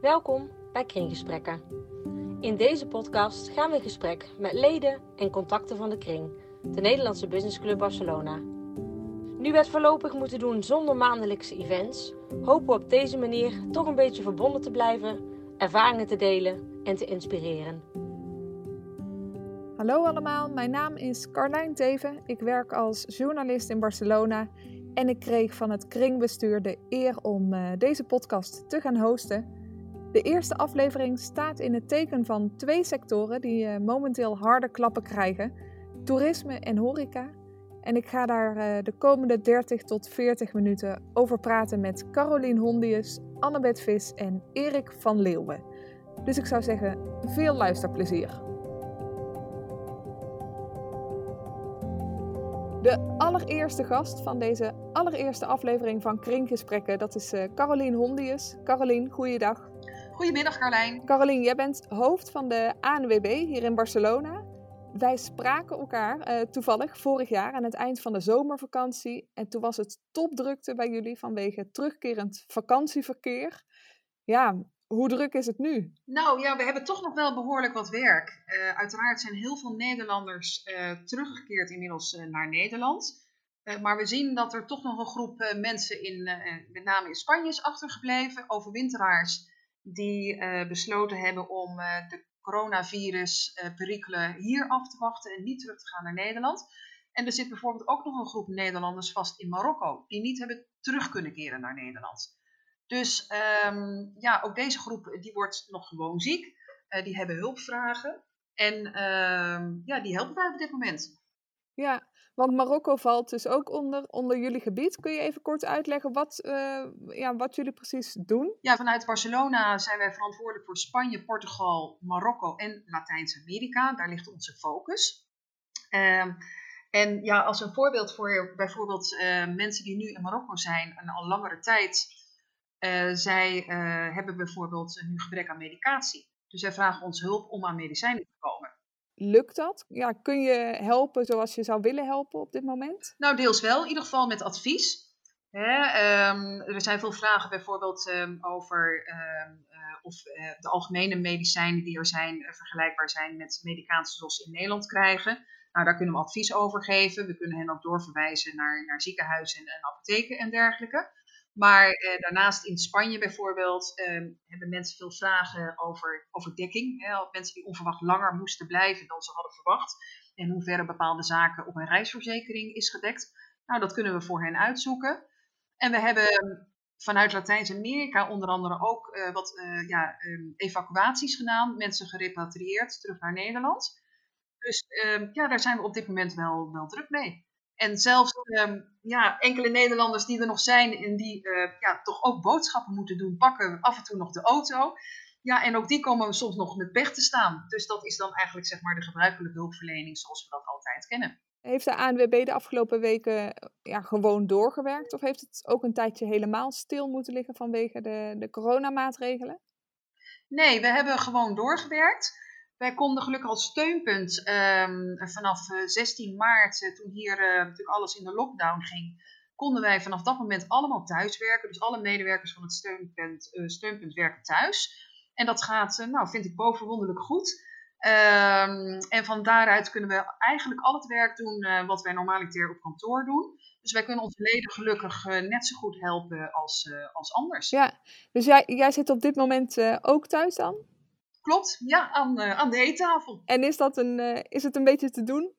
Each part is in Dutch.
Welkom bij Kringgesprekken. In deze podcast gaan we in gesprek met leden en contacten van de Kring, de Nederlandse Business Club Barcelona. Nu we het voorlopig moeten doen zonder maandelijkse events, hopen we op deze manier toch een beetje verbonden te blijven, ervaringen te delen en te inspireren. Hallo allemaal, mijn naam is Carlijn Teven. Ik werk als journalist in Barcelona en ik kreeg van het kringbestuur de eer om uh, deze podcast te gaan hosten. De eerste aflevering staat in het teken van twee sectoren die uh, momenteel harde klappen krijgen: toerisme en horeca. En ik ga daar uh, de komende 30 tot 40 minuten over praten met Carolien Hondius, Annabeth Vis en Erik van Leeuwen. Dus ik zou zeggen, veel luisterplezier. De allereerste gast van deze allereerste aflevering van Krinkgesprekken, dat is uh, Carolien Hondius. Carolien, goeiedag. Goedemiddag Carlijn. Carolien, jij bent hoofd van de ANWB hier in Barcelona. Wij spraken elkaar uh, toevallig vorig jaar aan het eind van de zomervakantie. En toen was het topdrukte bij jullie vanwege terugkerend vakantieverkeer. Ja, hoe druk is het nu? Nou ja, we hebben toch nog wel behoorlijk wat werk. Uh, uiteraard zijn heel veel Nederlanders uh, teruggekeerd inmiddels uh, naar Nederland. maar we zien dat er toch nog een groep mensen, in, met name in Spanje, is achtergebleven. Overwinteraars die besloten hebben om de coronavirus-perikelen hier af te wachten en niet terug te gaan naar Nederland. En er zit bijvoorbeeld ook nog een groep Nederlanders vast in Marokko, die niet hebben terug kunnen keren naar Nederland. Dus um, ja, ook deze groep die wordt nog gewoon ziek. Uh, die hebben hulpvragen. En uh, ja, die helpen wij op dit moment. Ja, want Marokko valt dus ook onder, onder jullie gebied. Kun je even kort uitleggen wat, uh, ja, wat jullie precies doen? Ja, vanuit Barcelona zijn wij verantwoordelijk voor Spanje, Portugal, Marokko en Latijns-Amerika. Daar ligt onze focus. Uh, en ja, als een voorbeeld voor bijvoorbeeld uh, mensen die nu in Marokko zijn en al langere tijd uh, zij hebben bijvoorbeeld nu gebrek aan medicatie. Dus zij vragen ons hulp om aan medicijnen te komen. Lukt dat? Ja, kun je helpen zoals je zou willen helpen op dit moment? Nou, deels wel. In ieder geval met advies. Hè, um, er zijn veel vragen bijvoorbeeld um, over um, uh, of de algemene medicijnen die er zijn vergelijkbaar zijn met medicatie zoals ze in Nederland krijgen. Nou, daar kunnen we advies over geven. We kunnen hen ook doorverwijzen naar, naar ziekenhuizen en, en apotheken en dergelijke. Maar eh, daarnaast in Spanje bijvoorbeeld eh, hebben mensen veel vragen over, dekking. Hè, mensen die onverwacht langer moesten blijven dan ze hadden verwacht. En hoe ver bepaalde zaken op een reisverzekering is gedekt. Nou, dat kunnen we voor hen uitzoeken. En we hebben vanuit Latijns-Amerika onder andere ook uh, wat uh, ja, um, evacuaties gedaan. Mensen gerepatrieerd terug naar Nederland. Dus ja, daar zijn we op dit moment wel, wel druk mee. En zelfs um, ja, enkele Nederlanders die er nog zijn en die uh, ja, toch ook boodschappen moeten doen, pakken af en toe nog de auto. Ja, en ook die komen soms nog met pech te staan. Dus dat is dan eigenlijk zeg maar de gebruikelijke hulpverlening zoals we dat altijd kennen. Heeft de ANWB de afgelopen weken ja, gewoon doorgewerkt? Of heeft het ook een tijdje helemaal stil moeten liggen vanwege de, de coronamaatregelen? Nee, we hebben gewoon doorgewerkt. Wij konden gelukkig als steunpunt um, vanaf 16 maart, uh, toen hier uh, natuurlijk alles in de lockdown ging, konden wij vanaf dat moment allemaal thuiswerken. Dus alle medewerkers van het steunpunt, steunpunt werken thuis. En dat gaat, nou, vind ik bovenwonderlijk goed. Um, en van daaruit kunnen we eigenlijk al het werk doen wat wij normaliter op kantoor doen. Dus wij kunnen onze leden gelukkig net zo goed helpen als, als anders. Ja, dus jij, jij zit op dit moment ook thuis dan? Klopt, ja, aan, uh, aan de eettafel. En is, dat een, uh, is het een beetje te doen?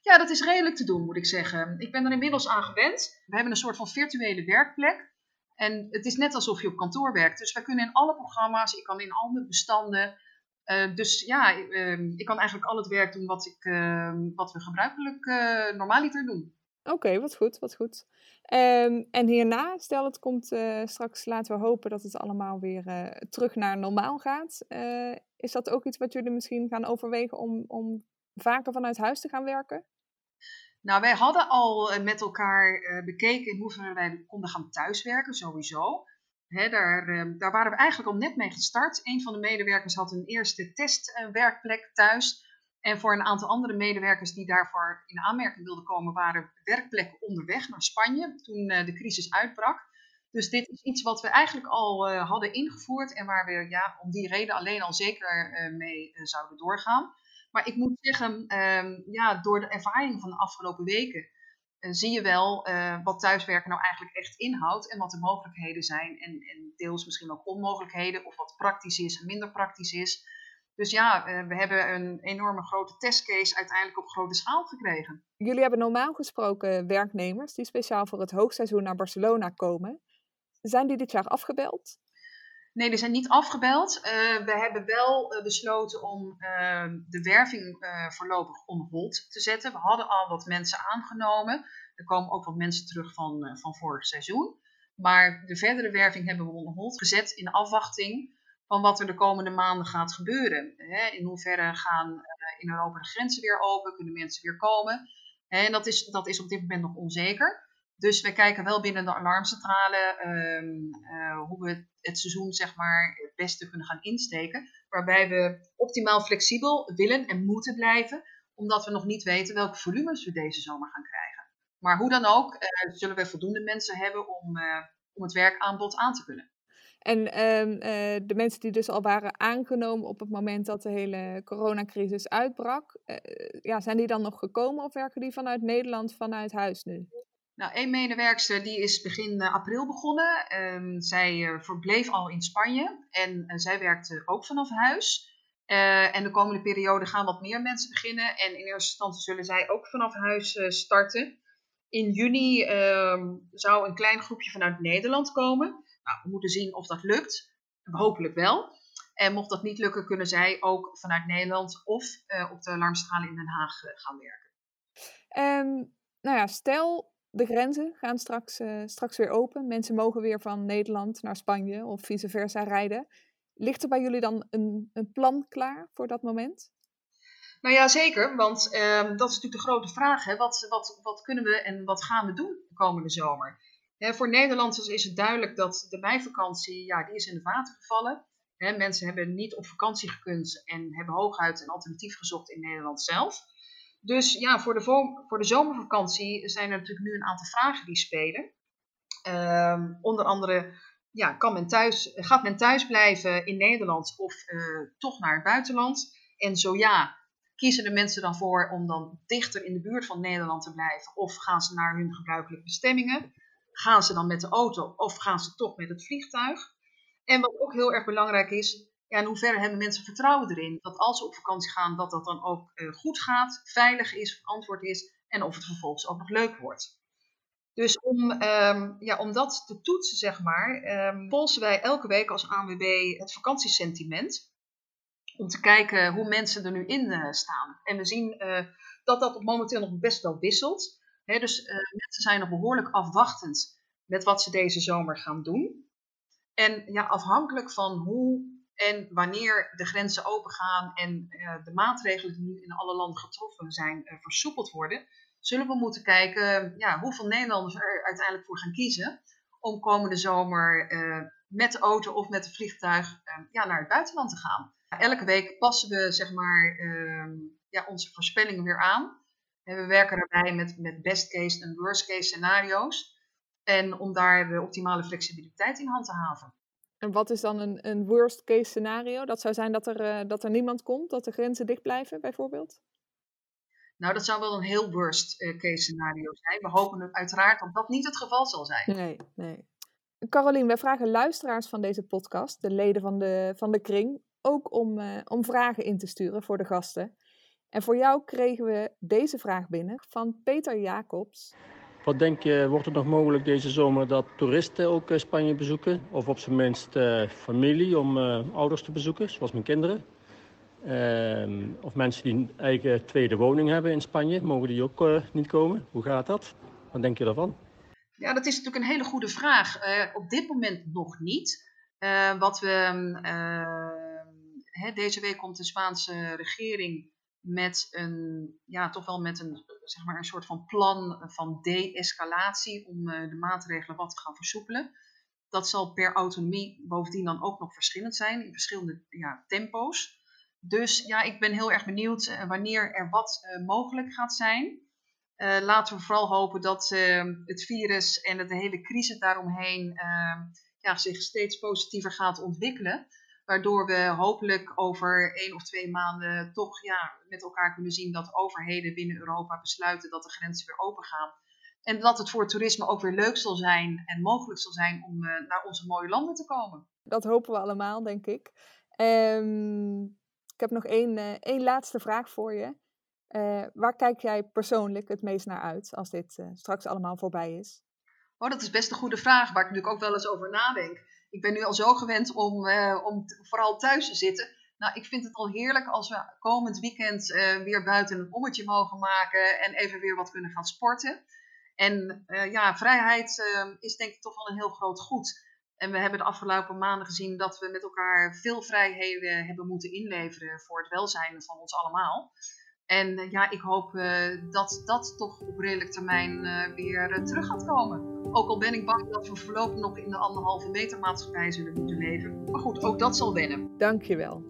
Ja, dat is redelijk te doen, moet ik zeggen. Ik ben er inmiddels aan gewend. We hebben een soort van virtuele werkplek. En het is net alsof je op kantoor werkt. Dus wij kunnen in alle programma's, ik kan in alle bestanden. Uh, dus ja, ik kan eigenlijk al het werk doen wat, ik, wat we gebruikelijk normaaliter doen. Oké, wat goed, wat goed. Um, en hierna, stel het komt uh, straks, laten we hopen dat het allemaal weer uh, terug naar normaal gaat. Uh, is dat ook iets wat jullie misschien gaan overwegen om, om vaker vanuit huis te gaan werken? Nou, wij hadden al met elkaar bekeken in hoeverre wij konden gaan thuiswerken, sowieso. Hè, daar, ehm, daar waren we eigenlijk al net mee gestart. Een van de medewerkers had een eerste testwerkplek thuis. En voor een aantal andere medewerkers die daarvoor in aanmerking wilden komen, waren werkplekken onderweg naar Spanje toen uh, de crisis uitbrak. Dus dit is iets wat we eigenlijk al hadden ingevoerd en waar we ja, om die reden alleen al zeker mee zouden doorgaan. Maar ik moet zeggen, ehm, ja, door de ervaring van de afgelopen weken zie je wel wat thuiswerken nou eigenlijk echt inhoudt en wat de mogelijkheden zijn. En, en deels misschien ook onmogelijkheden of wat praktisch is en minder praktisch is. Dus ja, eh, we hebben een enorme grote testcase uiteindelijk op grote schaal gekregen. Jullie hebben normaal gesproken werknemers die speciaal voor het hoogseizoen naar Barcelona komen. Zijn die dit jaar afgebeld? Nee, die zijn niet afgebeld. Uh, we hebben wel uh, besloten om uh, de werving voorlopig on hold te zetten. We hadden al wat mensen aangenomen. Er komen ook wat mensen terug van, van vorig seizoen. Maar de verdere werving hebben we on hold gezet in afwachting van wat er de komende maanden gaat gebeuren. In hoeverre gaan eh, in Europa de grenzen weer open? Kunnen mensen weer komen? En dat is, dat is op dit moment nog onzeker. Dus we kijken wel binnen de alarmcentrale ehm, eh, hoe we het seizoen zeg maar, het beste kunnen gaan insteken. Waarbij we optimaal flexibel willen en moeten blijven, omdat we nog niet weten welke volumes we deze zomer gaan krijgen. Maar hoe dan ook, uh, zullen we voldoende mensen hebben om, om het werkaanbod aan te kunnen. En ehm, eh, de mensen die dus al waren aangenomen op het moment dat de hele coronacrisis uitbrak, uh, ja, zijn die dan nog gekomen of werken die vanuit Nederland, vanuit huis nu? Nou, één medewerkster die is begin eh, april begonnen. Um, zij verbleef al in Spanje en zij werkte ook vanaf huis. en de komende periode gaan wat meer mensen beginnen. En in eerste instantie zullen zij ook vanaf huis starten. In juni ehm, zou een klein groepje vanuit Nederland komen. Nou, we moeten zien of dat lukt. Hopelijk wel. En mocht dat niet lukken, kunnen zij ook vanuit Nederland of uh, op de alarmstralen in Den Haag uh, gaan werken. Um, nou ja, stel de grenzen gaan straks, uh, straks weer open. Mensen mogen weer van Nederland naar Spanje of vice versa rijden. Ligt er bij jullie dan een, een plan klaar voor dat moment? Nou ja, zeker. Want ehm, dat is natuurlijk de grote vraag. Hè. Wat, wat, wat kunnen we en wat gaan we doen de komende zomer? Voor Nederlanders is het duidelijk dat de meivakantie, ja, die is in het water gevallen. He, mensen hebben niet op vakantie gekund en hebben hooguit een alternatief gezocht in Nederland zelf. Dus ja, voor de, voor de zomervakantie zijn er natuurlijk nu een aantal vragen die spelen. Um, onder andere, ja, kan men thuis, gaat men thuis blijven in Nederland of uh, toch naar het buitenland? En zo ja, kiezen de mensen dan voor om dan dichter in de buurt van Nederland te blijven? Of gaan ze naar hun gebruikelijke bestemmingen? Gaan ze dan met de auto of gaan ze toch met het vliegtuig? En wat ook heel erg belangrijk is, ja, in hoeverre hebben mensen vertrouwen erin dat als ze op vakantie gaan, dat dat dan ook uh, goed gaat, veilig is, verantwoord is en of het vervolgens ook nog leuk wordt. Dus om, um, ja, om dat te toetsen, zeg maar, um, polsen wij elke week als ANWB het vakantiesentiment. Om te kijken hoe mensen er nu in uh, staan. En we zien uh, dat dat momenteel nog best wel wisselt dus uh, mensen zijn nog behoorlijk afwachtend met wat ze deze zomer gaan doen. En ja, afhankelijk van hoe en wanneer de grenzen opengaan en uh, de maatregelen die nu in alle landen getroffen zijn uh, versoepeld worden, zullen we moeten kijken ja, hoeveel Nederlanders er uiteindelijk voor gaan kiezen om komende zomer met de auto of met het vliegtuig ja, naar het buitenland te gaan. Elke week passen we zeg maar, ehm, ja, onze voorspellingen weer aan. En we werken daarbij met, met best case en worst case scenario's. En om daar de optimale flexibiliteit in hand te haven. En wat is dan een, een worst case scenario? Dat zou zijn dat er, uh, dat er niemand komt, dat de grenzen dicht blijven, bijvoorbeeld? Nou, dat zou wel een heel worst eh, case scenario zijn. We hopen uiteraard dat dat niet het geval zal zijn. Nee, nee. Carolien, wij vragen luisteraars van deze podcast, de leden van de, van de kring, ook om, uh, om vragen in te sturen voor de gasten. En voor jou kregen we deze vraag binnen van Peter Jacobs. Wat denk je, wordt het nog mogelijk deze zomer dat toeristen ook eh, Spanje bezoeken? Of op zijn minst uh, familie om uh, ouders te bezoeken, zoals mijn kinderen? Uh, of mensen die een eigen tweede woning hebben in Spanje, mogen die ook niet komen? Hoe gaat dat? Wat denk je daarvan? Ja, dat is natuurlijk een hele goede vraag. op dit moment nog niet. wat we, hè, deze week komt de Spaanse regering met een, ja, toch wel met een, zeg maar een soort van plan van de-escalatie om uh, de maatregelen wat te gaan versoepelen. Dat zal per autonomie bovendien dan ook nog verschillend zijn in verschillende ja, tempo's. Dus ja, ik ben heel erg benieuwd uh, wanneer er wat uh, mogelijk gaat zijn. laten we vooral hopen dat het virus en de hele crisis daaromheen ja, zich steeds positiever gaat ontwikkelen. Waardoor we hopelijk over één of twee maanden toch ja, met elkaar kunnen zien dat overheden binnen Europa besluiten dat de grenzen weer open gaan. En dat het voor toerisme ook weer leuk zal zijn en mogelijk zal zijn om uh, naar onze mooie landen te komen. Dat hopen we allemaal, denk ik. Um, ik heb nog één, uh, één laatste vraag voor je. Uh, waar kijk jij persoonlijk het meest naar uit als dit straks allemaal voorbij is? Oh, dat is best een goede vraag, waar ik natuurlijk ook wel eens over nadenk. Ik ben nu al zo gewend om, om vooral thuis te zitten. Nou, ik vind het al heerlijk als we komend weekend weer buiten een ommetje mogen maken en even weer wat kunnen gaan sporten. En uh, ja, vrijheid uh, is denk ik toch wel een heel groot goed. En we hebben de afgelopen maanden gezien dat we met elkaar veel vrijheden hebben moeten inleveren voor het welzijn van ons allemaal. En uh, ja, ik hoop dat dat toch op redelijk termijn weer terug gaat komen. Ook al ben ik bang dat we voorlopig nog in de anderhalve meter maatschappij zullen moeten leven. Maar goed, ook dat zal wennen. Dankjewel.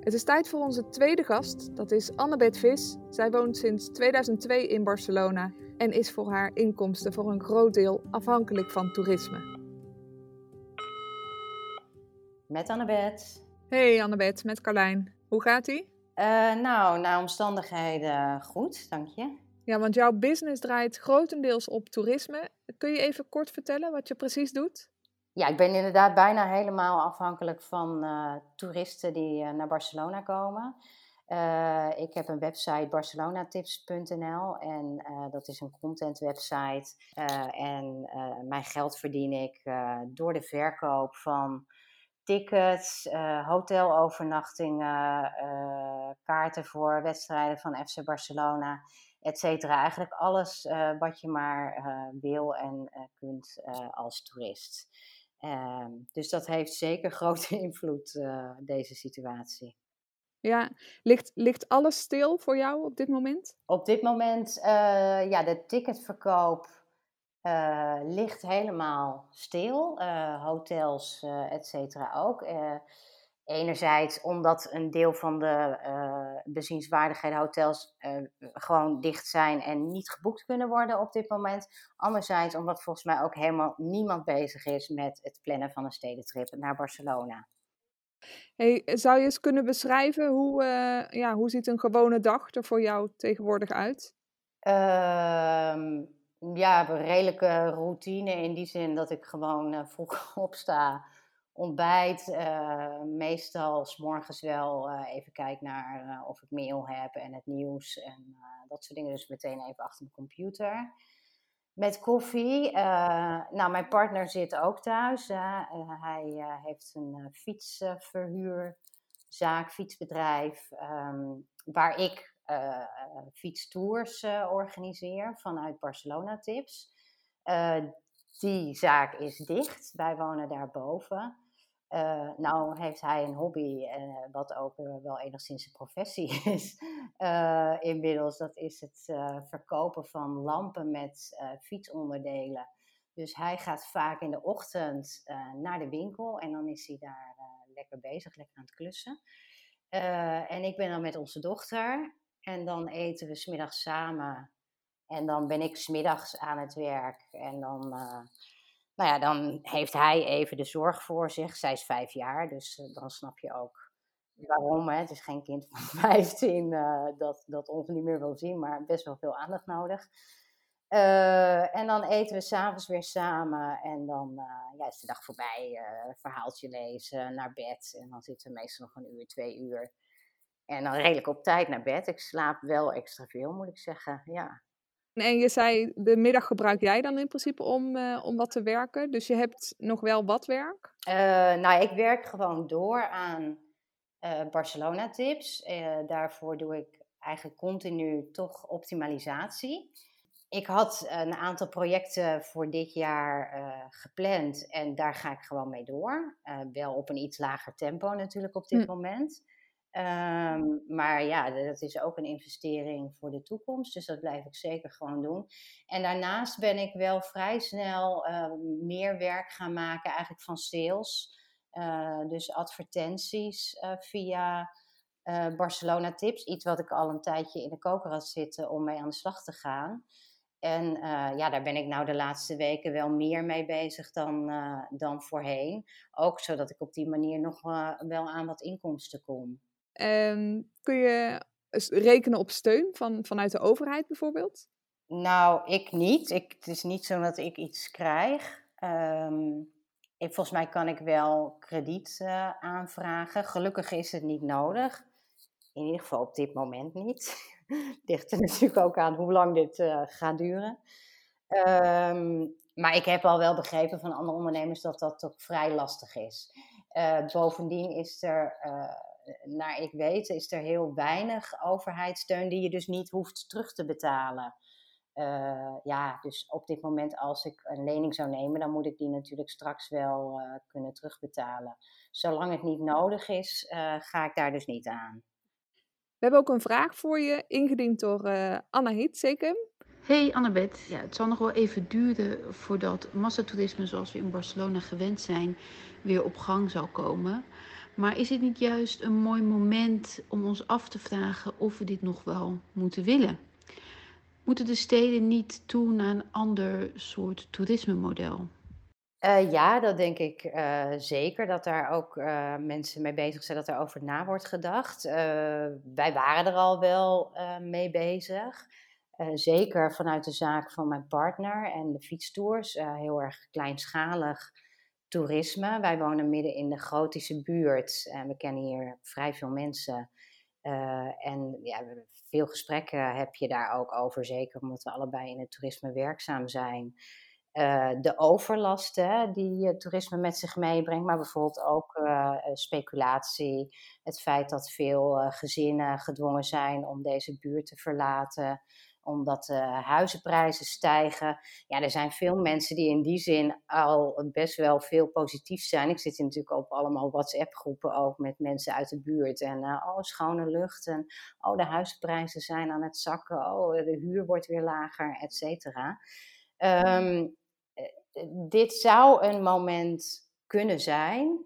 Het is tijd voor onze tweede gast, dat is Annabeth Vis. Zij woont sinds 2002 in Barcelona en is voor haar inkomsten voor een groot deel afhankelijk van toerisme. Met Annabeth. Hey Annabeth, met Carlijn. Hoe gaat-ie? Uh, nou, naar omstandigheden goed, dank je. Ja, want jouw business draait grotendeels op toerisme. Kun je even kort vertellen wat je precies doet? Ja, ik ben inderdaad bijna helemaal afhankelijk van uh, toeristen die uh, naar Barcelona komen. Ik heb een website barcelonatips.nl en dat is een content website. en mijn geld verdien ik door de verkoop van tickets, hotelovernachtingen, kaarten voor wedstrijden van FC Barcelona, et cetera. Eigenlijk alles wat je maar wil en kunt als toerist. Ehm, dus dat heeft zeker grote invloed, deze situatie. Ja, ligt, ligt alles stil voor jou op dit moment? Op dit moment, ja, de ticketverkoop uh, ligt helemaal stil. hotels, et cetera ook. Enerzijds omdat een deel van de uh, bezienswaardigheden hotels uh, gewoon dicht zijn en niet geboekt kunnen worden op dit moment. Anderzijds omdat volgens mij ook helemaal niemand bezig is met het plannen van een stedentrip naar Barcelona. Hey, zou je eens kunnen beschrijven hoe, uh, ja, hoe ziet een gewone dag er voor jou tegenwoordig uit? Uh, ja, redelijke routine in die zin dat ik gewoon vroeg opsta ontbijt. Uh, meestal s morgens wel uh, even kijken naar uh, of ik mail heb en het nieuws en dat soort dingen. Dus meteen even achter mijn computer. Met koffie. nou, mijn partner zit ook thuis. hij heeft een fietsverhuurzaak, fietsbedrijf, um, waar ik fietstours organiseer vanuit Barcelona Tips. die zaak is dicht. Wij wonen daarboven. Uh, nou heeft hij een hobby, wat ook wel enigszins een professie is inmiddels. Dat is het verkopen van lampen met fietsonderdelen. Dus hij gaat vaak in de ochtend naar de winkel en dan is hij daar lekker bezig, lekker aan het klussen. en ik ben dan met onze dochter en dan eten we smiddags samen. En dan ben ik smiddags aan het werk en dan nou ja, dan heeft hij even de zorg voor zich. Zij is vijf jaar, dus uh, dan snap je ook waarom. Hè? Het is geen kind van 15 uh, dat, dat ons niet meer wil zien, maar best wel veel aandacht nodig. En dan eten we s'avonds weer samen en dan is de dag voorbij. verhaaltje lezen, naar bed. En dan zitten we meestal nog een uur, twee uur. En dan redelijk op tijd naar bed. Ik slaap wel extra veel, moet ik zeggen. Ja. En je zei, de middag gebruik jij dan in principe om, uh, om wat te werken. Dus je hebt nog wel wat werk? Uh, nou, ik werk gewoon door aan uh, Barcelona tips. daarvoor doe ik eigenlijk continu toch optimalisatie. Ik had een aantal projecten voor dit jaar gepland en daar ga ik gewoon mee door. wel op een iets lager tempo natuurlijk op dit hm. moment. Um, maar ja, dat is ook een investering voor de toekomst. Dus dat blijf ik zeker gewoon doen. En daarnaast ben ik wel vrij snel uh, meer werk gaan maken, eigenlijk van sales. Uh, dus advertenties uh, via Barcelona tips. Iets wat ik al een tijdje in de koker had zitten om mee aan de slag te gaan. En ja, daar ben ik nou de laatste weken wel meer mee bezig dan, dan voorheen. Ook zodat ik op die manier nog wel aan wat inkomsten kom. Um, kun je rekenen op steun van, vanuit de overheid bijvoorbeeld? Nou, ik niet. Ik, het is niet zo dat ik iets krijg. Um, ik, volgens mij kan ik wel krediet uh, aanvragen. Gelukkig is het niet nodig. In ieder geval op dit moment niet. Ligt er natuurlijk ook aan hoe lang dit uh, gaat duren. Um, maar ik heb al wel begrepen van andere ondernemers dat dat toch vrij lastig is. Uh, bovendien is er naar ik weet, is er heel weinig overheidssteun die je dus niet hoeft terug te betalen. Uh, ja, dus op dit moment als ik een lening zou nemen, dan moet ik die natuurlijk straks wel uh, kunnen terugbetalen. Zolang het niet nodig is, uh, ga ik daar dus niet aan. We hebben ook een vraag voor je, ingediend door Anna Hitzekum. Hey Annabeth, ja, het zal nog wel even duren voordat massatoerisme zoals we in Barcelona gewend zijn weer op gang zal komen. Maar is het niet juist een mooi moment om ons af te vragen of we dit nog wel moeten willen? Moeten de steden niet toe naar een ander soort toerismemodel? Uh, ja, dat denk ik uh, zeker. Dat daar ook uh, mensen mee bezig zijn, dat er over na wordt gedacht. wij waren er al wel mee bezig. zeker vanuit de zaak van mijn partner en de fietstours. heel erg kleinschalig toerisme. Wij wonen midden in de gotische buurt en we kennen hier vrij veel mensen. Uh, en ja, veel gesprekken heb je daar ook over, zeker omdat we allebei in het toerisme werkzaam zijn. Uh, de overlasten die uh, toerisme met zich meebrengt, maar bijvoorbeeld ook speculatie, het feit dat veel gezinnen gedwongen zijn om deze buurt te verlaten, omdat de huizenprijzen stijgen. Ja, er zijn veel mensen die in die zin al best wel veel positief zijn. Ik zit natuurlijk op allemaal WhatsApp-groepen ook met mensen uit de buurt. En uh, oh, schone lucht. En oh, de huizenprijzen zijn aan het zakken. Oh, de huur wordt weer lager, et cetera. Um, dit zou een moment kunnen zijn.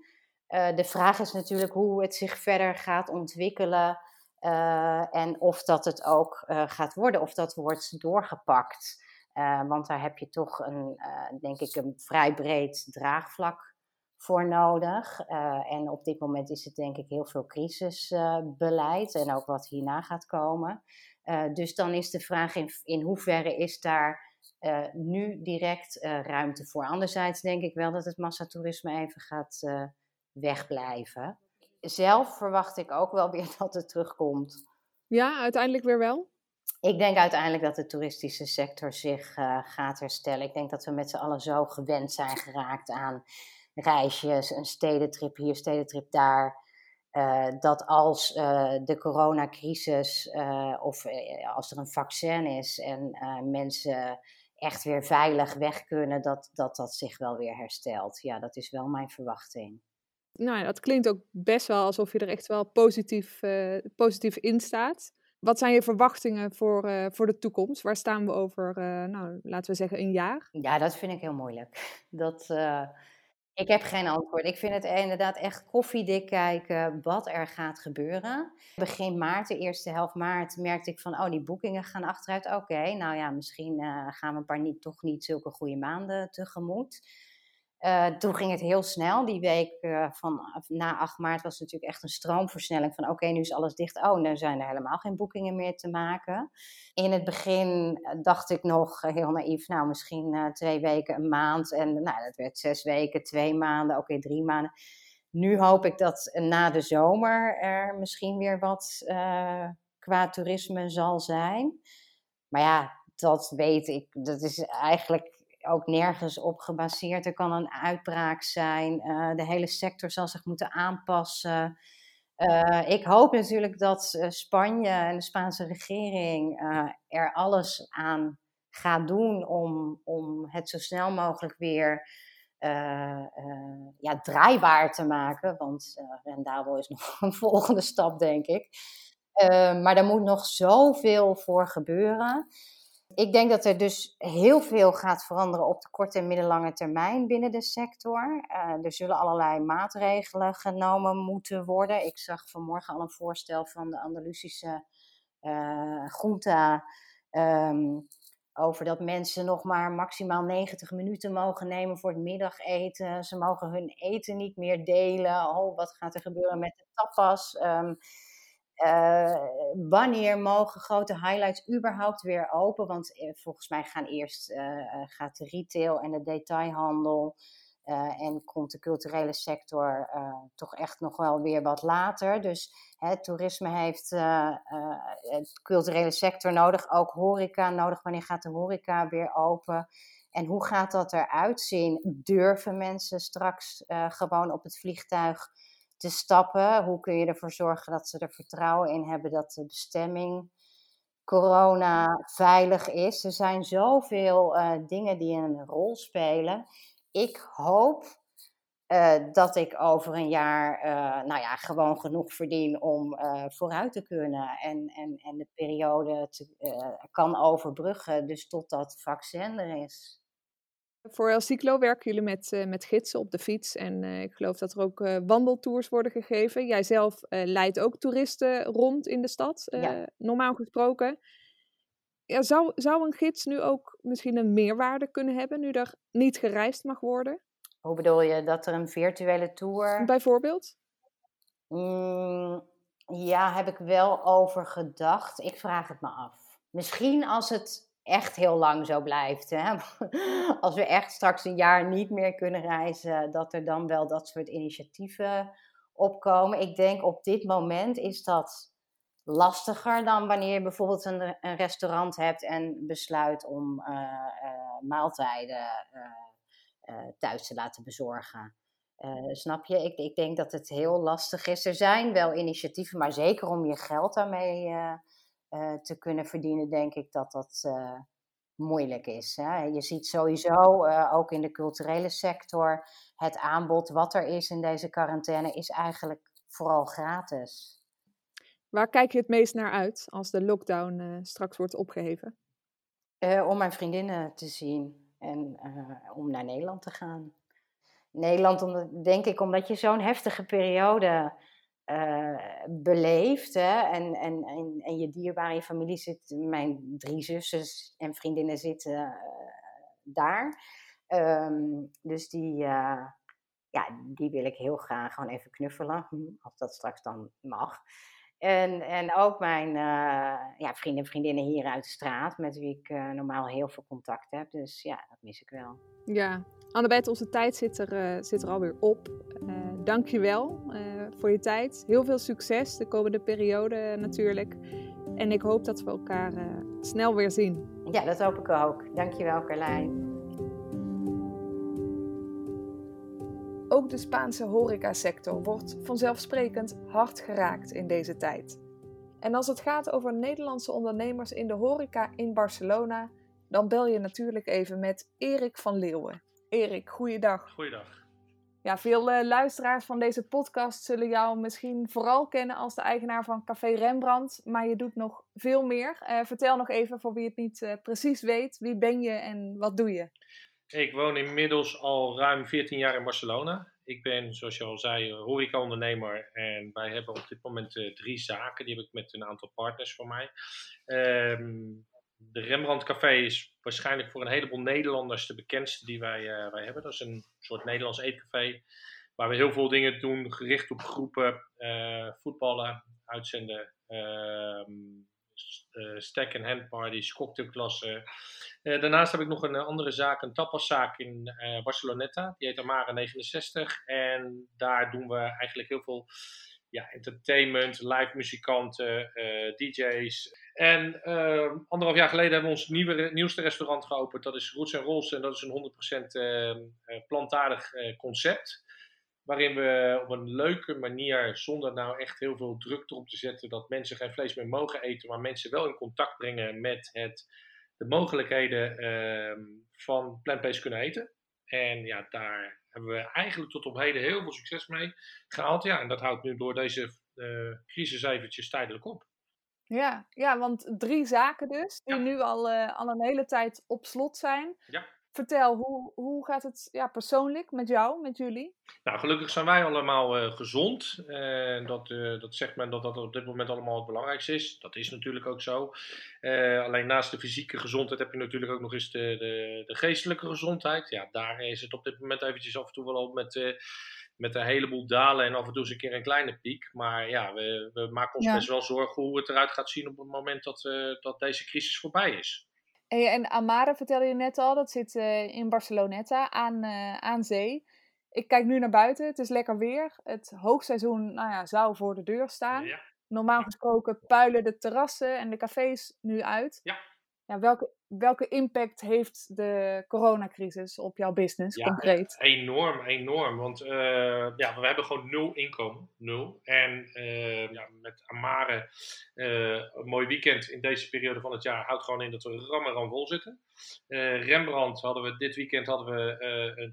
Uh, de vraag is natuurlijk hoe het zich verder gaat ontwikkelen. Uh, en of dat het ook uh, gaat worden, of dat wordt doorgepakt. Want daar heb je toch een, denk ik, een vrij breed draagvlak voor nodig. en op dit moment is het denk ik heel veel crisisbeleid en ook wat hierna gaat komen. dus dan is de vraag in, in hoeverre is daar nu direct ruimte voor. Anderzijds denk ik wel dat het massatoerisme even gaat wegblijven zelf verwacht ik ook wel weer dat het terugkomt. Ja, uiteindelijk weer wel? Ik denk uiteindelijk dat de toeristische sector zich uh, gaat herstellen. Ik denk dat we met z'n allen zo gewend zijn geraakt aan reisjes, een stedentrip hier, stedentrip daar. Uh, dat als uh, de coronacrisis of als er een vaccin is en mensen echt weer veilig weg kunnen, dat, dat dat zich wel weer herstelt. Ja, dat is wel mijn verwachting nou ja, dat klinkt ook best wel alsof je er echt wel positief, uh, positief in staat. Wat zijn je verwachtingen voor, uh, voor de toekomst? Waar staan we over, uh, nou, laten we zeggen, een jaar? Ja, dat vind ik heel moeilijk. Dat, ik heb geen antwoord. Ik vind het inderdaad echt koffiedik kijken wat er gaat gebeuren. Begin maart, de eerste helft maart, merkte ik van, oh, die boekingen gaan achteruit. Oké, nou ja, misschien gaan we een paar niet, toch niet zulke goede maanden tegemoet. Uh, toen ging het heel snel. Die week uh, van na 8 maart was natuurlijk echt een stroomversnelling van oké, nu is alles dicht. Oh, dan zijn er helemaal geen boekingen meer te maken. In het begin eh, dacht ik nog heel naïef, nou misschien twee weken, een maand. En nou, dat werd zes weken, twee maanden, oké, okay, drie maanden. Nu hoop ik dat na de zomer er misschien weer wat qua toerisme zal zijn. Maar ja, dat weet ik. Dat is eigenlijk ook nergens op gebaseerd. Er kan een uitbraak zijn. Uh, de hele sector zal zich moeten aanpassen. Uh, ik hoop natuurlijk dat uh, Spanje en de Spaanse regering er alles aan gaat doen om, om het zo snel mogelijk weer ja, draaibaar te maken. Want rendabel is nog een volgende stap, denk ik. maar er moet nog zoveel voor gebeuren. Ik denk dat er dus heel veel gaat veranderen op de korte en middellange termijn binnen de sector. Uh, er zullen allerlei maatregelen genomen moeten worden. Ik zag vanmorgen al een voorstel van de Andalusische uh, over dat mensen nog maar maximaal 90 minuten mogen nemen voor het middageten. Ze mogen hun eten niet meer delen. Oh, wat gaat er gebeuren met de tapas? Um, uh, wanneer mogen grote highlights überhaupt weer open? Want uh, volgens mij gaan eerst uh, gaat de retail en de detailhandel en komt de culturele sector toch echt nog wel weer wat later. Dus het toerisme heeft de culturele sector nodig, ook horeca nodig. Wanneer gaat de horeca weer open? En hoe gaat dat eruit zien? Durven mensen straks gewoon op het vliegtuig te stappen? Hoe kun je ervoor zorgen dat ze er vertrouwen in hebben dat de bestemming corona veilig is? Er zijn zoveel uh, dingen die een rol spelen. Ik hoop uh, dat ik over een jaar uh, nou ja, gewoon genoeg verdien om vooruit te kunnen en, en, en de periode te, kan overbruggen, dus totdat vaccin er is. Voor El Ciclo werken jullie met, uh, met gidsen op de fiets. En uh, ik geloof dat er ook uh, wandeltours worden gegeven. Jij zelf leidt ook toeristen rond in de stad, ja. normaal gesproken. Ja, zou, zou een gids nu ook misschien een meerwaarde kunnen hebben, nu er niet gereisd mag worden? Hoe bedoel je, dat er een virtuele tour... Bijvoorbeeld? Mm, ja, heb ik wel over gedacht. Ik vraag het me af. Misschien als het echt heel lang zo blijft. Hè? Als we echt straks een jaar niet meer kunnen reizen, dat er dan wel dat soort initiatieven opkomen. Ik denk op dit moment is dat lastiger dan wanneer je bijvoorbeeld een, restaurant hebt en besluit om uh, uh, maaltijden uh, thuis te laten bezorgen. snap je? Ik, ik, denk dat het heel lastig is. Er zijn wel initiatieven, maar zeker om je geld daarmee uh, te kunnen verdienen, denk ik dat dat uh, moeilijk is. Hè? Je ziet sowieso uh, ook in de culturele sector het aanbod wat er is in deze quarantaine is eigenlijk vooral gratis. Waar kijk je het meest naar uit als de lockdown straks wordt opgeheven? om mijn vriendinnen te zien en om naar Nederland te gaan. Nederland, omdat, denk ik, omdat je zo'n heftige periode uh. Hè? En, en, en, en je dierbare je familie zit, mijn drie zussen en vriendinnen zitten uh, daar. Um, dus die, uh, ja, die wil ik heel graag gewoon even knuffelen, hm, als dat straks dan mag. En, en ook mijn ja, vrienden en vriendinnen hier uit de straat, met wie ik normaal heel veel contact heb. Dus ja, dat mis ik wel. Ja, Annabeth, onze tijd zit er, zit er alweer op. Dank je wel voor je tijd. Heel veel succes de komende periode natuurlijk. En ik hoop dat we elkaar uh, snel weer zien. Ja, dat hoop ik ook. Dankjewel Carlijn. Ook de Spaanse horecasector wordt vanzelfsprekend hard geraakt in deze tijd. En als het gaat over Nederlandse ondernemers in de horeca in Barcelona, dan bel je natuurlijk even met Erik van Leeuwen. Erik, goeiedag. Goeiedag. Ja, veel uh, luisteraars van deze podcast zullen jou misschien vooral kennen als de eigenaar van Café Rembrandt, maar je doet nog veel meer. Uh, vertel nog even voor wie het niet uh, precies weet, wie ben je en wat doe je? Ik woon inmiddels al ruim 14 jaar in Barcelona. Ik ben, zoals je al zei, horeca-ondernemer en wij hebben op dit moment drie zaken. Die heb ik met een aantal partners van mij. Um, de Rembrandt Café is waarschijnlijk voor een heleboel Nederlanders de bekendste die wij, uh, wij hebben. Dat is een soort Nederlands eetcafé. Waar we heel veel dingen doen, gericht op groepen, uh, voetballen, uitzenden, uh, stack- en handparties, cocktailklassen. daarnaast heb ik nog een andere zaak, een tapaszaak in Barceloneta. Die heet Amara 69. En daar doen we eigenlijk heel veel ja, entertainment, live muzikanten, DJ's. En uh, anderhalf jaar geleden hebben we ons nieuwe, nieuwste restaurant geopend. Dat is Roots Rolls en dat is een 100% uh, ehm, eh, plantaardig uh, concept. Waarin we op een leuke manier, zonder nou echt heel veel druk erop te zetten dat mensen geen vlees meer mogen eten, maar mensen wel in contact brengen met het, de mogelijkheden uh, van plant-based kunnen eten. En ja, daar hebben we eigenlijk tot op heden heel veel succes mee gehaald. Ja, en dat houdt nu door deze uh, crisis eventjes tijdelijk op. Ja, ja, want drie zaken dus, die nu al, uh, al een hele tijd op slot zijn. Ja. Vertel, hoe, hoe gaat het ja, persoonlijk met jou, met jullie? Nou, gelukkig zijn wij allemaal uh, gezond. Uh, dat, dat zegt men dat dat op dit moment allemaal het belangrijkste is. Dat is natuurlijk ook zo. alleen naast de fysieke gezondheid heb je natuurlijk ook nog eens de, de, de, geestelijke gezondheid. Ja, daar is het op dit moment eventjes af en toe wel op met met een heleboel dalen en af en toe eens een keer een kleine piek. Maar ja, we, we maken ons best wel zorgen hoe het eruit gaat zien op het moment dat, uh, dat deze crisis voorbij is. En, en Amara vertelde je net al, dat zit uh, in Barceloneta aan, uh, aan zee. Ik kijk nu naar buiten, het is lekker weer. Het hoogseizoen nou ja, zou voor de deur staan. Ja. Normaal gesproken puilen de terrassen en de cafés nu uit. Ja. Ja, welke, welke impact heeft de coronacrisis op jouw business ja, concreet? Enorm, enorm. Want uh, ja, we hebben gewoon nul inkomen. Nul. En uh, ja, met Amare, uh, een mooi weekend in deze periode van het jaar houdt gewoon in dat we ram en ram vol zitten. Rembrandt hadden we dit weekend hadden we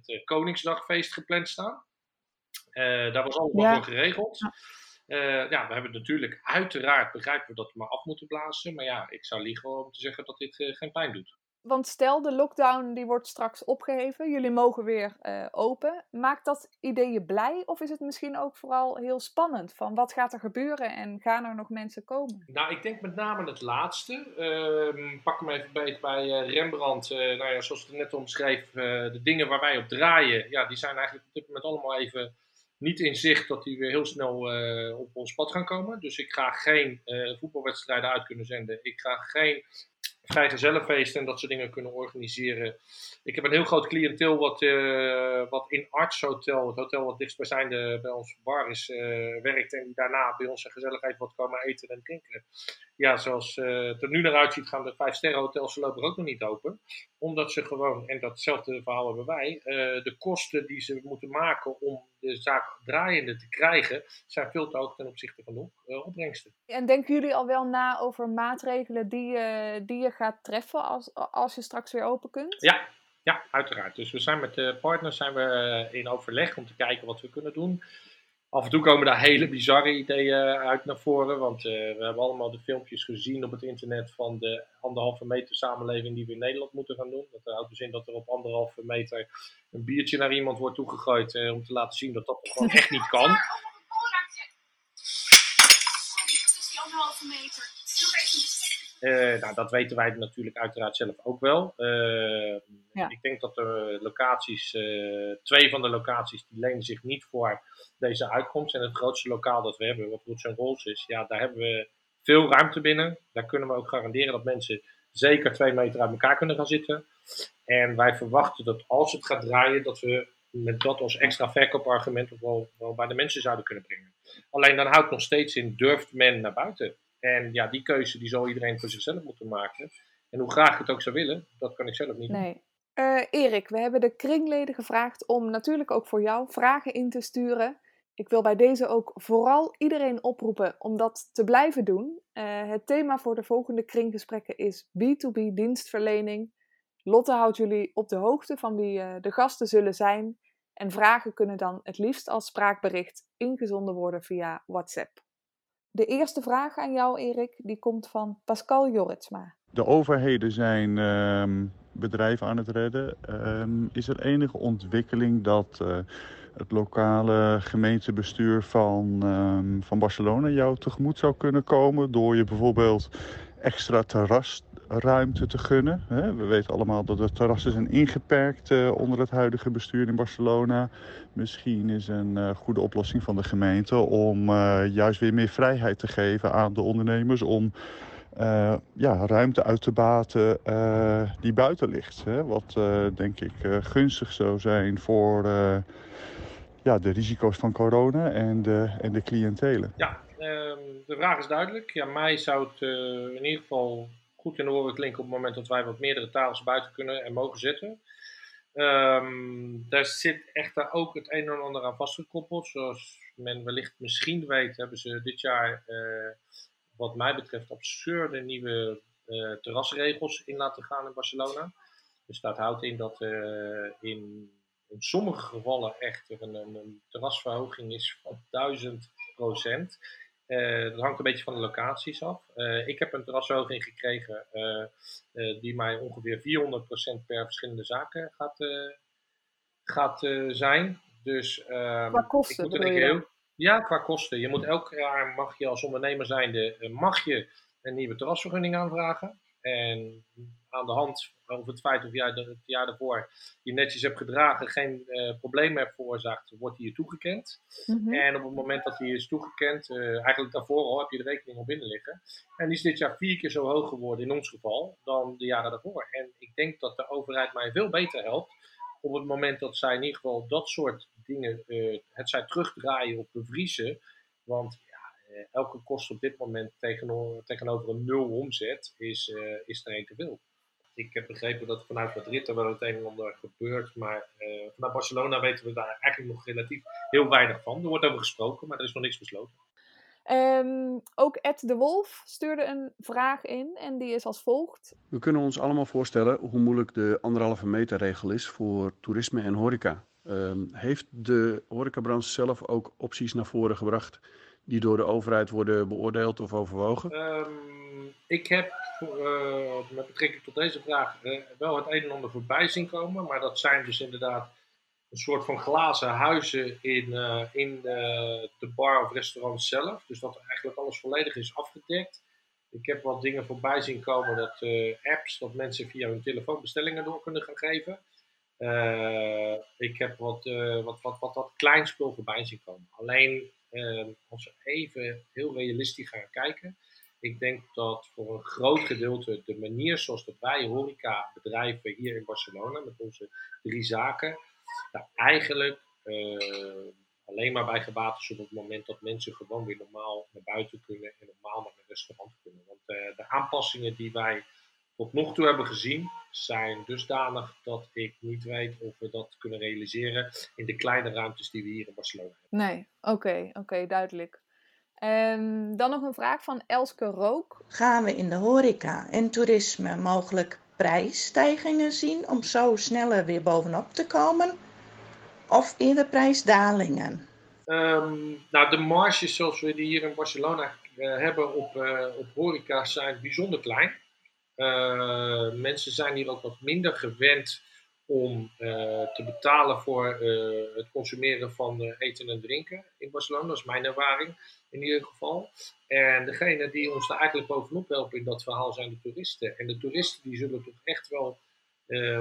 het Koningsdagfeest gepland staan. daar was allemaal ja. voor geregeld. Ja. Uh, ja, we hebben natuurlijk, uiteraard begrijpen we dat we maar af moeten blazen. Maar ja, ik zou liegen om te zeggen dat dit uh, geen pijn doet. Want stel, de lockdown die wordt straks opgeheven. Jullie mogen weer uh, open. Maakt dat idee je blij? Of is het misschien ook vooral heel spannend? Van wat gaat er gebeuren en gaan er nog mensen komen? Nou, ik denk met name het laatste. Ehm, pak hem even beet bij Rembrandt. nou ja, zoals ik het net omschreef, de dingen waar wij op draaien. Ja, die zijn eigenlijk op dit moment allemaal even niet in zicht dat die weer heel snel uh, op ons pad gaan komen. Dus ik ga geen uh, voetbalwedstrijden uit kunnen zenden. Ik ga geen vrijgezellenfeesten en dat soort dingen kunnen organiseren. Ik heb een heel groot cliënteel wat, uh, wat in Arts Hotel, het hotel wat dichtstbijzijnde bij ons bar is, werkt. En die daarna bij ons een gezelligheid wat komen eten en drinken. Ja, zoals het er nu naar uitziet gaan de vijf sterren hotels voorlopig ook nog niet open. Omdat ze gewoon, en datzelfde verhaal hebben wij, de kosten die ze moeten maken om de zaak draaiende te krijgen, zijn veel te hoog ten opzichte van de uh, opbrengsten. En denken jullie al wel na over maatregelen die je, die je gaat treffen als, als je straks weer open kunt? Ja, ja, uiteraard. Dus we zijn met de partners zijn we eh, in overleg om te kijken wat we kunnen doen. Af en toe komen daar hele bizarre ideeën uit naar voren. Want uh, we hebben allemaal de filmpjes gezien op het internet van de anderhalve meter samenleving die we in Nederland moeten gaan doen. Dat houdt dus in dat er op anderhalve meter een biertje naar iemand wordt toegegooid. Uh, om te laten zien dat dat gewoon echt niet kan. Is die anderhalve meter. Uh, nou, dat weten wij natuurlijk uiteraard zelf ook wel. Uh, ja. Ik denk dat de locaties, uh, twee van de locaties, die lenen zich niet voor deze uitkomst. En het grootste lokaal dat we hebben, wat Roots Rolls is, ja, daar hebben we veel ruimte binnen. Daar kunnen we ook garanderen dat mensen zeker twee meter uit elkaar kunnen gaan zitten. En wij verwachten dat als het gaat draaien, dat we met dat als extra verkoopargument wel, wel bij de mensen zouden kunnen brengen. Alleen dan houdt nog steeds in, durft men naar buiten? En ja, die keuze die zal iedereen voor zichzelf moeten maken. En hoe graag ik het ook zou willen, dat kan ik zelf niet nee. Uh, Erik, we hebben de kringleden gevraagd om natuurlijk ook voor jou vragen in te sturen. Ik wil bij deze ook vooral iedereen oproepen om dat te blijven doen. Uh, het thema voor de volgende kringgesprekken is B2B dienstverlening. Lotte houdt jullie op de hoogte van wie uh, de gasten zullen zijn. En vragen kunnen dan het liefst als spraakbericht ingezonden worden via WhatsApp. De eerste vraag aan jou, Erik, die komt van Pascal Jorritsma. De overheden zijn uh, bedrijven aan het redden. Uh, is er enige ontwikkeling dat uh, het lokale gemeentebestuur van, ehm, van Barcelona jou tegemoet zou kunnen komen door je bijvoorbeeld extra terras ruimte te gunnen. We weten allemaal dat de terrassen zijn ingeperkt eh, onder het huidige bestuur in Barcelona. Misschien is een eh, goede oplossing van de gemeente om eh, juist weer meer vrijheid te geven aan de ondernemers om ja, ruimte uit te baten die buiten ligt. Wat denk ik gunstig zou zijn voor ja, de risico's van corona en de, en de cliëntelen. Ja, ehm, de vraag is duidelijk. Ja, mij zou het in ieder geval goed de oren klinken op het moment dat wij wat meerdere tafels buiten kunnen en mogen zitten. Um, daar zit echter ook het een en ander aan vastgekoppeld. Zoals men wellicht misschien weet, hebben ze dit jaar, uh, wat mij betreft, absurde nieuwe uh, terrasregels in laten gaan in Barcelona. Dus dat houdt in dat uh, in, in sommige gevallen echt een, een terrasverhoging is van 1000 procent. Dat hangt een beetje van de locaties af. ik heb een terrasverhoging gekregen die mij ongeveer 400% per verschillende zaken gaat, gaat zijn. Dus, ehm, Qua kosten ik moet er heel, Ja, qua kosten. Je moet elk jaar, mag je als ondernemer zijnde, mag je een nieuwe terrasvergunning aanvragen. En aan de hand over het feit of jij het jaar daarvoor je netjes hebt gedragen, geen uh, problemen hebt veroorzaakt, wordt die je toegekend. Mhm. En op het moment dat die is toegekend, uh, eigenlijk daarvoor al, heb je de rekening al binnen liggen. En die is dit jaar vier keer zo hoog geworden in ons geval dan de jaren daarvoor. En ik denk dat de overheid mij veel beter helpt op het moment dat zij in ieder geval dat soort dingen, uh, het zij terugdraaien of bevriezen. Want ja, elke kost op dit moment tegenover, tegenover een nul omzet is, is er een te veel ik heb begrepen dat vanuit Madrid er wel het een en ander gebeurt. Maar uh, vanuit Barcelona weten we daar eigenlijk nog relatief heel weinig van. Er wordt over gesproken, maar er is nog niks besloten. Um, ook Ed de Wolf stuurde een vraag in en die is als volgt. We kunnen ons allemaal voorstellen hoe moeilijk de anderhalve meter regel is voor toerisme en horeca. Um, heeft de horecabranche zelf ook opties naar voren gebracht die door de overheid worden beoordeeld of overwogen? Um, ik heb uh, met betrekking tot deze vraag uh, wel het een en ander voorbij zien komen. Maar dat zijn dus inderdaad een soort van glazen huizen in, uh, in de bar of restaurant zelf. Dus dat eigenlijk alles volledig is afgedekt. Ik heb wat dingen voorbij zien komen, dat apps, dat mensen via hun telefoon bestellingen door kunnen gaan geven. ik heb wat, wat, wat, wat, wat klein spul voorbij zien komen. Alleen als we even heel realistisch gaan kijken, ik denk dat voor een groot gedeelte de manier zoals dat wij horecabedrijven hier in Barcelona met onze drie zaken, nou, eigenlijk uh, alleen maar bij gebaat is op het moment dat mensen gewoon weer normaal naar buiten kunnen en normaal naar een restaurant kunnen. Want uh, de aanpassingen die wij tot nog toe hebben gezien zijn dusdanig dat ik niet weet of we dat kunnen realiseren in de kleine ruimtes die we hier in Barcelona hebben. Nee, oké, oké, duidelijk. Um, dan nog een vraag van Elske Rook. Gaan we in de horeca en toerisme mogelijk prijsstijgingen zien om zo sneller weer bovenop te komen? Of eerder prijsdalingen? Um, nou, de marges zoals we die hier in Barcelona uh, hebben op, uh, op horeca zijn bijzonder klein. Uh, mensen zijn hier ook wat minder gewend om te betalen voor het consumeren van eten en drinken in Barcelona. Dat is mijn ervaring in ieder geval. En degene die ons daar eigenlijk bovenop helpen in dat verhaal zijn de toeristen. En de toeristen die zullen toch echt wel,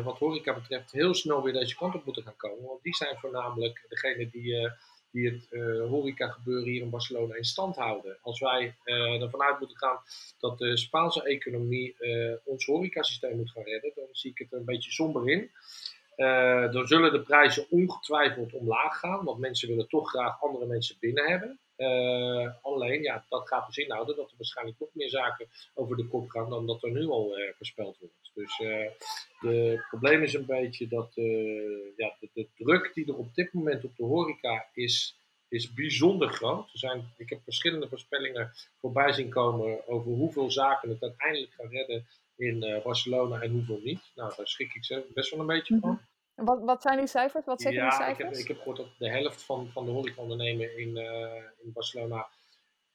wat horeca betreft, heel snel weer deze kant op moeten gaan komen. Want die zijn voornamelijk degene die, die het uh, horeca gebeuren hier in Barcelona in stand houden. Als wij ervan uit moeten gaan dat de Spaanse economie ons horecasysteem moet gaan redden, dan zie ik het een beetje somber in. dan zullen de prijzen ongetwijfeld omlaag gaan, want mensen willen toch graag andere mensen binnen hebben. Uh, alleen, ja, dat gaat dus inhouden dat er waarschijnlijk nog meer zaken over de kop gaan dan dat er nu al uh, voorspeld wordt. Dus het probleem is een beetje dat ja, de, druk die er op dit moment op de horeca is, is bijzonder groot. Er zijn, ik heb verschillende voorspellingen voorbij zien komen over hoeveel zaken het uiteindelijk gaan redden in Barcelona en hoeveel niet. Nou, daar schrik ik best wel een beetje van. Wat, wat zijn die cijfers? Wat zeggen ja, die cijfers? Ik heb, ik heb gehoord dat de helft van, van de horecaondernemers in, uh, in Barcelona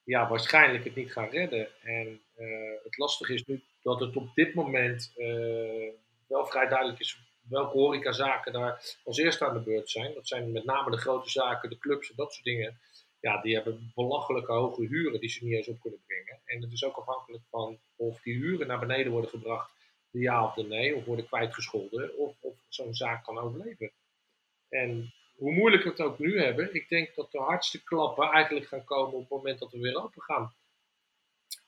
ja, waarschijnlijk het niet gaan redden. En uh, het lastige is nu dat het op dit moment uh, wel vrij duidelijk is welke horecazaken daar als eerste aan de beurt zijn. Dat zijn met name de grote zaken, de clubs en dat soort dingen. Ja, die hebben belachelijke hoge huren die ze niet eens op kunnen brengen. En het is ook afhankelijk van of die huren naar beneden worden gebracht ja of de nee, of worden kwijtgescholden, of, of zo'n zaak kan overleven. En hoe moeilijk we het ook nu hebben, ik denk dat de hardste klappen eigenlijk gaan komen op het moment dat we weer open gaan.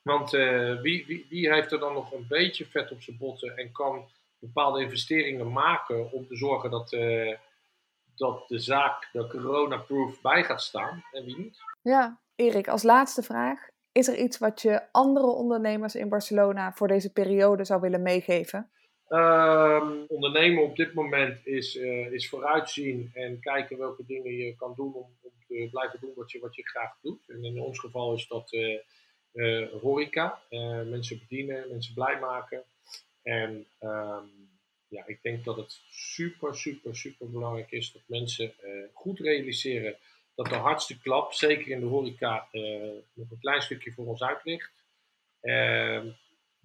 Want uh, wie, wie, wie heeft er dan nog een beetje vet op zijn botten en kan bepaalde investeringen maken om te zorgen dat, uh, dat de zaak de corona-proof bij gaat staan en wie niet? Ja, Erik, als laatste vraag. Is er iets wat je andere ondernemers in Barcelona voor deze periode zou willen meegeven? Um, ondernemen op dit moment is, uh, is vooruitzien en kijken welke dingen je kan doen om, om, te blijven doen wat je, wat je graag doet. En in ons geval is dat uh, horeca, mensen bedienen, mensen blij maken. En um, ja, ik denk dat het super, super, super belangrijk is dat mensen goed realiseren dat de hardste klap, zeker in de horeca, nog een klein stukje voor ons uit ligt. Ehm,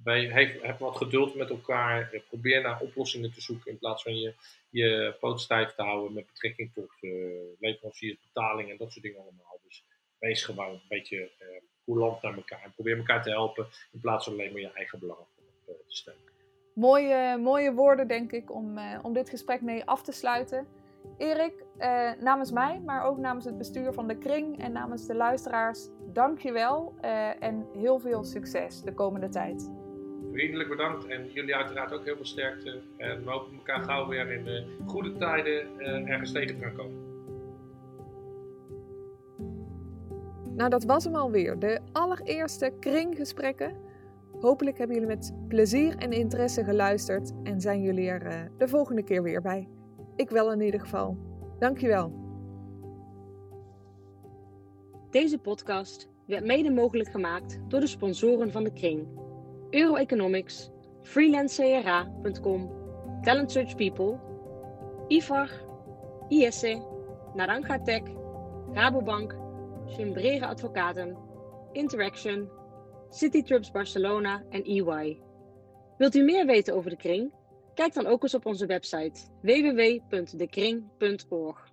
wij hebben wat geduld met elkaar. probeer naar oplossingen te zoeken in plaats van je, je poot stijf te houden met betrekking tot leveranciers, betaling en dat soort dingen allemaal. Dus wees gewoon een beetje coulant naar elkaar en probeer elkaar te helpen in plaats van alleen maar je eigen belangen te stellen. Mooie, mooie woorden, denk ik, om, om dit gesprek mee af te sluiten. Erik, uh, namens mij, maar ook namens het bestuur van de Kring en namens de luisteraars, dank je wel uh, en heel veel succes de komende tijd. Vriendelijk bedankt en jullie uiteraard ook heel veel sterkte. En we hopen elkaar gauw weer in de goede tijden ergens tegen te gaan komen. Nou, dat was hem alweer. De allereerste kringgesprekken. Hopelijk hebben jullie met plezier en interesse geluisterd en zijn jullie er uh, de volgende keer weer bij. Ik wel in ieder geval. Dankjewel. Deze podcast werd mede mogelijk gemaakt door de sponsoren van de Kring. Euroeconomics, freelancecra.com, Talent Search People, IFAR, ISE, Naranja Tech, Rabobank, Chimbrere Advocaten, Interaction, City Trips Barcelona en EY. Wilt u meer weten over de kring? Kijk dan ook eens op onze website www.dekring.org.